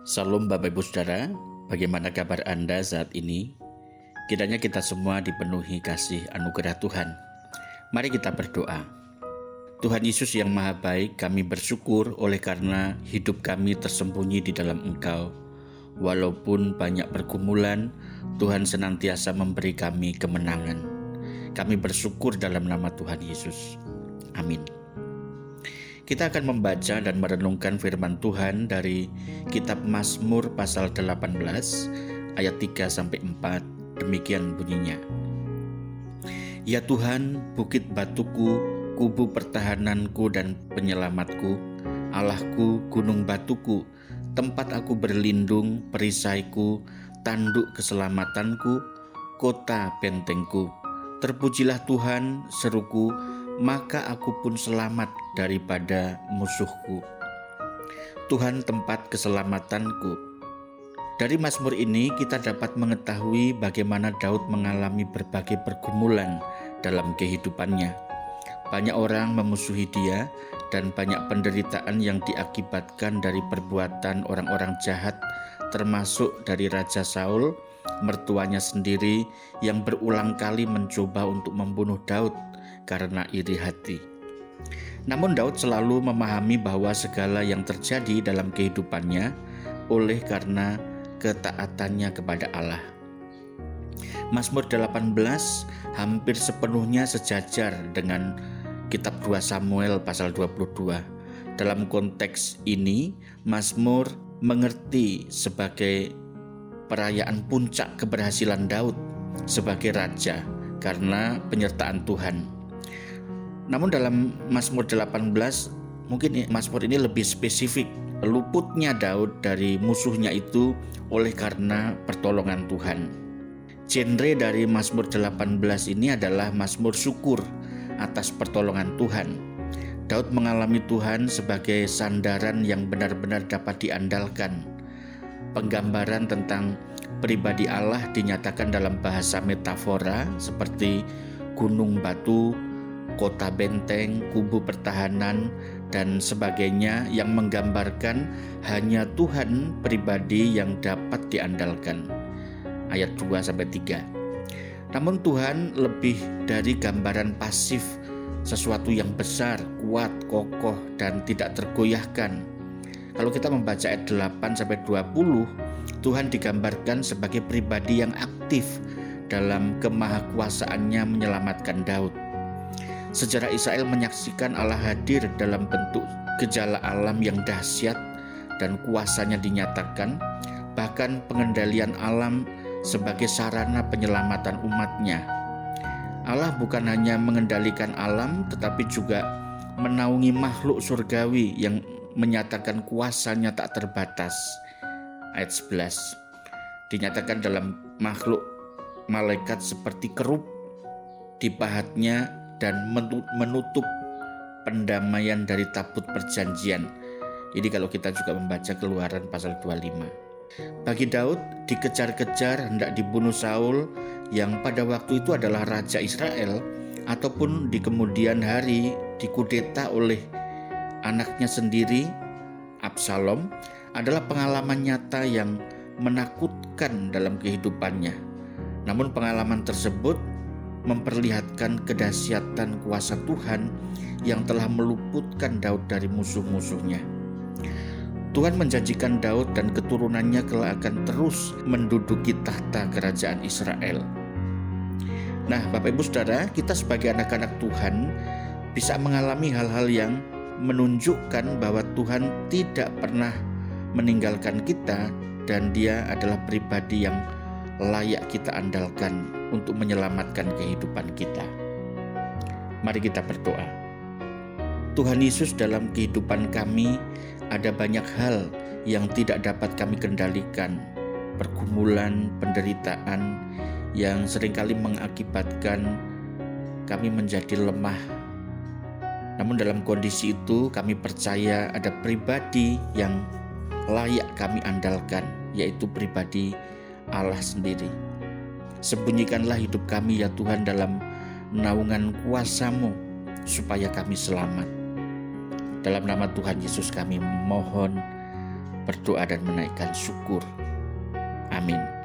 Salam Bapak Ibu Saudara, bagaimana kabar Anda saat ini? Kiranya kita semua dipenuhi kasih anugerah Tuhan. Mari kita berdoa. Tuhan Yesus yang maha baik, kami bersyukur oleh karena hidup kami tersembunyi di dalam Engkau. Walaupun banyak pergumulan, Tuhan senantiasa memberi kami kemenangan. Kami bersyukur dalam nama Tuhan Yesus. Amin. Kita akan membaca dan merenungkan firman Tuhan dari kitab Mazmur pasal 18 ayat 3 sampai 4. Demikian bunyinya. Ya Tuhan, bukit batuku, kubu pertahananku dan penyelamatku, Allahku, gunung batuku, tempat aku berlindung, perisaiku, tanduk keselamatanku, kota bentengku. Terpujilah Tuhan, seruku, maka aku pun selamat daripada musuhku. Tuhan tempat keselamatanku. Dari Mazmur ini kita dapat mengetahui bagaimana Daud mengalami berbagai pergumulan dalam kehidupannya. Banyak orang memusuhi dia dan banyak penderitaan yang diakibatkan dari perbuatan orang-orang jahat termasuk dari Raja Saul, mertuanya sendiri yang berulang kali mencoba untuk membunuh Daud karena iri hati. Namun Daud selalu memahami bahwa segala yang terjadi dalam kehidupannya oleh karena ketaatannya kepada Allah. Mazmur 18 hampir sepenuhnya sejajar dengan kitab 2 Samuel pasal 22. Dalam konteks ini, Mazmur mengerti sebagai perayaan puncak keberhasilan Daud sebagai raja karena penyertaan Tuhan. Namun dalam Mazmur 18 mungkin Mazmur ini lebih spesifik luputnya Daud dari musuhnya itu oleh karena pertolongan Tuhan. Genre dari Mazmur 18 ini adalah Mazmur syukur atas pertolongan Tuhan. Daud mengalami Tuhan sebagai sandaran yang benar-benar dapat diandalkan. Penggambaran tentang pribadi Allah dinyatakan dalam bahasa metafora seperti gunung batu, kota benteng, kubu pertahanan, dan sebagainya yang menggambarkan hanya Tuhan pribadi yang dapat diandalkan. Ayat 2 sampai 3. Namun Tuhan lebih dari gambaran pasif sesuatu yang besar, kuat, kokoh dan tidak tergoyahkan. Kalau kita membaca ayat 8 sampai 20, Tuhan digambarkan sebagai pribadi yang aktif dalam kemahakuasaannya menyelamatkan Daud. Sejarah Israel menyaksikan Allah hadir dalam bentuk gejala alam yang dahsyat dan kuasanya dinyatakan, bahkan pengendalian alam sebagai sarana penyelamatan umatnya. Allah bukan hanya mengendalikan alam tetapi juga menaungi makhluk surgawi yang menyatakan kuasanya tak terbatas. Ayat 11 dinyatakan dalam makhluk malaikat seperti kerup dipahatnya dan menutup pendamaian dari tabut perjanjian. Jadi kalau kita juga membaca keluaran pasal 25. Bagi Daud dikejar-kejar hendak dibunuh Saul yang pada waktu itu adalah raja Israel ataupun di kemudian hari dikudeta oleh anaknya sendiri Absalom adalah pengalaman nyata yang menakutkan dalam kehidupannya. Namun pengalaman tersebut memperlihatkan kedahsyatan kuasa Tuhan yang telah meluputkan Daud dari musuh-musuhnya. Tuhan menjanjikan Daud dan keturunannya kelak akan terus menduduki tahta kerajaan Israel. Nah, Bapak Ibu Saudara, kita sebagai anak-anak Tuhan bisa mengalami hal-hal yang menunjukkan bahwa Tuhan tidak pernah meninggalkan kita dan dia adalah pribadi yang layak kita andalkan untuk menyelamatkan kehidupan kita. Mari kita berdoa. Tuhan Yesus dalam kehidupan kami ada banyak hal yang tidak dapat kami kendalikan. Pergumulan, penderitaan yang sering kali mengakibatkan kami menjadi lemah. Namun dalam kondisi itu kami percaya ada pribadi yang layak kami andalkan, yaitu pribadi Allah sendiri. Sembunyikanlah hidup kami ya Tuhan dalam naungan kuasamu supaya kami selamat. Dalam nama Tuhan Yesus kami mohon. berdoa dan menaikkan syukur. Amin.